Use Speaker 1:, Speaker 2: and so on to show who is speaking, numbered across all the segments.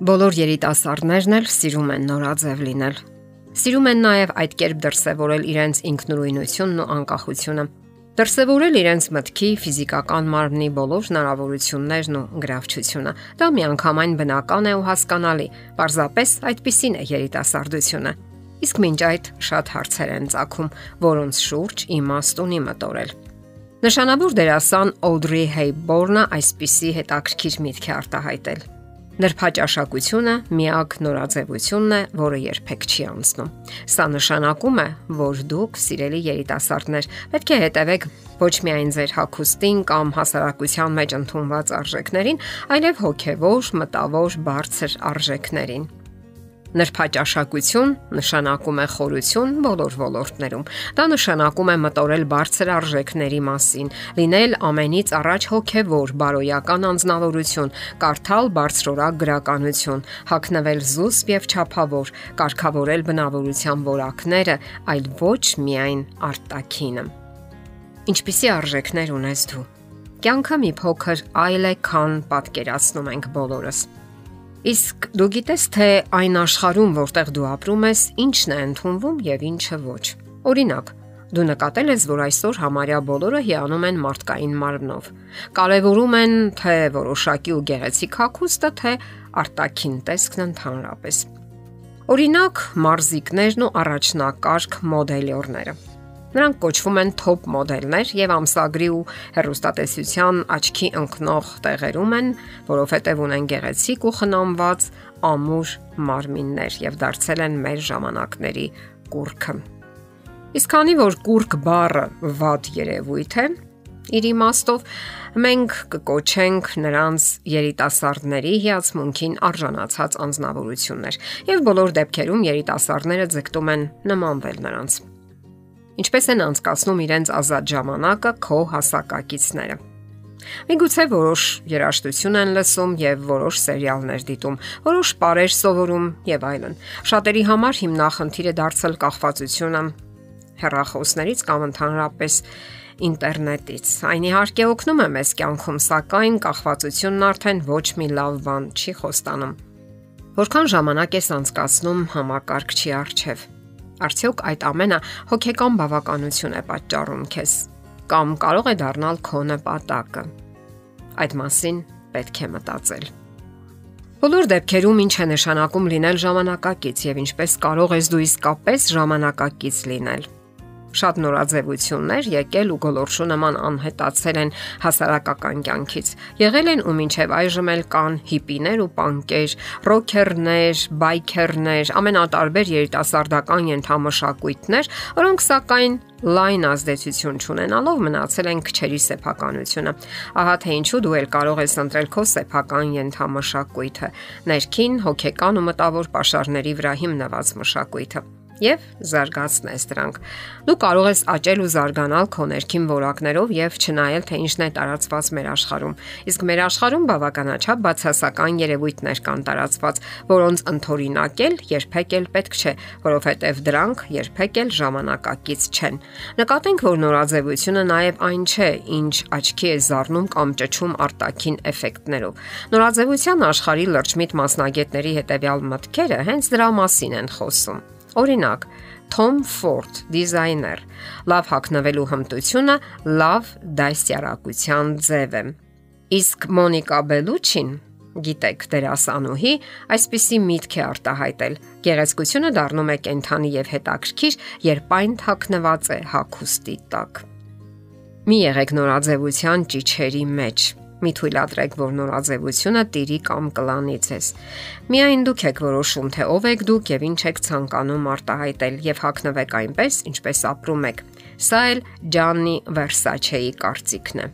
Speaker 1: Բոլոր երիտասարդներն էլ սիրում են նորաձև լինել։ Սիրում են նաև այդ կերպ դրսևորել իրենց ինքնուրույնությունն ու անկախությունը, դրսևորել իրենց մտքի, ֆիզիկական մարմնի բոլոր հնարավորություններն ու գրավչությունը։ Դա միանգամայն բնական է ու հասկանալի։ Պարզապես այդպիսին է երիտասարդությունը։ Իսկ մինչ այդ շատ հարցեր են ցակում, որոնց շուրջ իմաստ ունի մտորել։ Նշանավոր դերասան Օդրի Հեյբորնը այսպիսի հետաքրքիր միտք է արտահայտել Նրբաճաշակությունը միակ նորաձևությունն է, որը երբեք չի անցնում։ Սա նշանակում է, որ դուք, սիրելի երիտասարդներ, պետք է հետևեք ոչ միայն ձեր հագուստին կամ հասարակության մեջ ընդունված արժեքներին, այլև հոգևոր, մտավոր, բարձր արժեքներին։ Նրբաճաշակություն նշանակում է խորություն բոլոր ոլորտներում։ Դա նշանակում է մտորել բարձր արժեքների մասին, լինել ամենից առաջ հոգևոր, բարոյական անznավորություն, կարդալ բարձրորակ գրականություն, հակնվել զուսպ եւ ճափավոր, կարգավորել բնավորության որակները, այլ ոչ միայն արտաքինը։ Ինչպիսի արժեքներ ունես դու։ Կյանքը մի փոքր այլ է, քան պատկերացնում ենք բոլորս։ Իսկ դու գիտես թե այն աշխարհում, որտեղ դու ապրում ես, ինչն է ընդունվում եւ ինչը ոչ։ Օրինակ, Դու նկատել ես, որ այսօր համարյա բոլորը հիանում են մարդկային մարմնով։ Կարևորում են թե որոշակի ու գեղեցիկ հագուստը, թե արտաքին տեսքն ընդհանրապես։ Օրինակ, մարզիկներն ու առաջնակարգ մոդելյորները։ Նրանք կոչվում են top մոդելներ եւ ամսագրի ու հերոստատեսության աչքի ընկնող տեղերում են, որովհետեւ ունեն գեղեցիկ ու խնամված ամուր մարմիններ եւ դարձել են մեր ժամանակների կուրքը։ Իսկ քանի որ կուրկ բառը վատ երևույթ է, իր իմաստով մենք կկոչենք նրանց երիտասարդների հիացմունքին արժանացած անznավորություններ եւ բոլոր դեպքերում երիտասարդները ձգտում են նմանվել նրանց ինչպես են անցկացնում իրենց ազատ ժամանակը քո հասակակիցները։ Միգուցե որոշ երաժշտություն են լսում եւ որոշ սերիալներ դիտում, որոշ պարեր սովորում եւ այլն։ Շատերի համար հիմնախնդիրը դարձել կախվածությունը հեռախոսներից կամ ընդհանրապես ինտերնետից։ Այն իհարկե օգնում է մեզ կյանքում, սակայն կախվածությունն արդեն ոչ մի լավ բան չի խոստանում։ Որքան ժամանակ ես անցկացնում համակարգչի առջև Արդյոք այդ ամենը հոգեկան բավականություն է պատճառում քեզ կամ կարող է դառնալ քո նպատակը։ Այդ մասին պետք է մտածել։ Բոլոր դեպքերում ինչ է նշանակում լինել ժամանակակից եւ ինչպես կարող ես դու իսկապես ժամանակակից լինել։ Շատ նորաձևություններ եկել ու գոլորշու նման անհետացել են հասարակական կյանքից։ Եղել են ու մինչև այժմ էլ կան հիպիներ ու պանկեր, ռոքերներ, բայքերներ, ամենատարբեր երիտասարդական ենթամշակույթներ, որոնք սակայն լայն ազդեցություն ունենալով մնացել են քչերի սեփականությունը։ Ահա թե ինչու դու էլ կարող ես ընտրել քո սեփական ենթամշակույթը՝ ներքին, հոգեկան ու մտավոր ապաշարների վրա հիմնված մշակույթը եւ զարգացնես դրանք։ Դու կարող ես աճել ու զարգանալ քո ներքին որակներով եւ չնայել թե ինչն է տարածված մեր աշխարհում։ Իսկ մեր աշխարհում բավականաչափ բացասական երևույթներ կան տարածված, որոնց ընթորինակել երբեք էլ պետք չէ, որովհետեւ դրանք երբեք էլ ժամանակակից չեն։ Նկատենք, որ նորաձևությունը նաեւ այն չէ, ինչ աչքի է զառնում կամ ճճում արտաքին էֆեկտներով։ Նորաձևության աշխարհի լրջմիտ մասնագետների հետևյալ մտքերը հենց դրա մասին են խոսում։ Օրինակ, Tom Ford, դիզայներ, լավ հագնվելու հմտությունը լավ դասյարակության ձև է։ Իսկ Մոնիկա Բելուչին գիտեք, դերասանուհի այսպիսի միտք է արտահայտել. գեղեցկությունը դառնում է կենթանի եւ հետաքրքիր, երբ այն թաքնված է հագուստի տակ։ Մի եղեք նորաձևության ճիչերի մեջ Մի թույլատրեք, որ նորաձևությունը տիրի կամ կլանից ես։ Միայն դուք եք որոշում, թե ով եք դուք եւ ինչ եք ցանկանում արտահայտել եւ հակնվեք այնպես, ինչպես ապրում եք։ Սա էլ Ջաննի Վերսաչեի կարծիքն է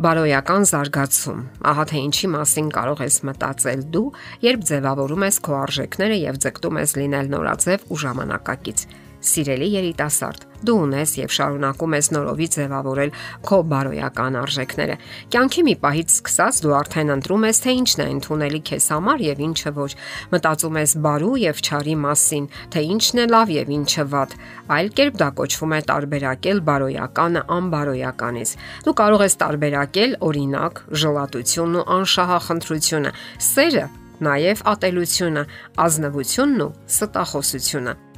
Speaker 1: բարոյական զարգացում։ Ահա թե ինչի մասին կարող ես մտածել դու, երբ ձևավորում ես քո արժեքները եւ ձգտում ես լինել նորաձև ու ժամանակակից։ Սիրելի երիտասարդ, դու ունես եւ շարունակում ես նորովի ձևավորել քո բարոյական արժեքները։ Կյանքի մի պահից սկսած դու արդեն ընտրում ես, թե ինչն է ընդունելի քեզ համար եւ ինչը ոչ։ Մտածում ես բարու եւ չարի մասին, թե ինչն է լավ եւ ինչը վատ։ Այլ կերպ դա կոչվում է տարբերակել բարոյականը անբարոյականից։ Դու կարող ես տարբերակել օրինակ ժլատությունն ու անշահախնդրությունը, սերը նաև ատելությունը, ազնվությունն ու ստախոսությունը։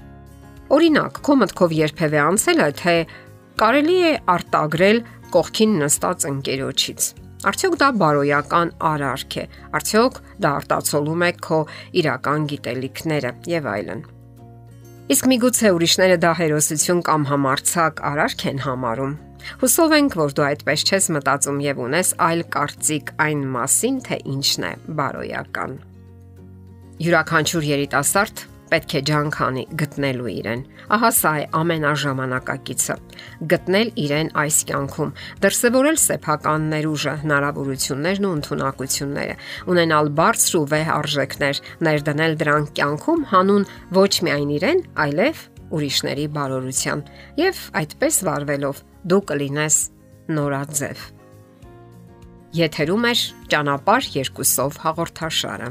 Speaker 1: Օրինակ, քո մտքով երբևէ անցել է, թե կարելի է արտագրել կողքին նստած ընկերոջից։ Արդյոք դա բարոյական արարք է։ Արդյոք դա արտացոլում է քո իրական գիտելիքները եւ այլն։ Իսկ միգուցե ուրիշները դա հերոսություն կամ համարցակ արարք են համարում։ Հուսով ենք, որ դու այդպես չես մտածում եւ ունես այլ կարծիք այն մասին, թե ինչն է բարոյական։ Յուրաքանչյուր երիտասարդ պետք է ջանքանի գտնելու իրեն։ Ահա սա է ամենաժամանակակիցը։ Գտնել իրեն այս կյանքում, դրսևորել սեփական ներուժը, հնարավորություններն ու ընտունակությունները, ունենալ բարձր ու վեհ արժեքներ, ներդնել դրանք կյանքում հանուն ոչ միայն իրեն, այլև ուրիշների բարօրության։ Եվ այդպես վարվելով դու կլինես նորաձև։ Եթերում է ճանապարհ երկուսով հաղորդաշարը։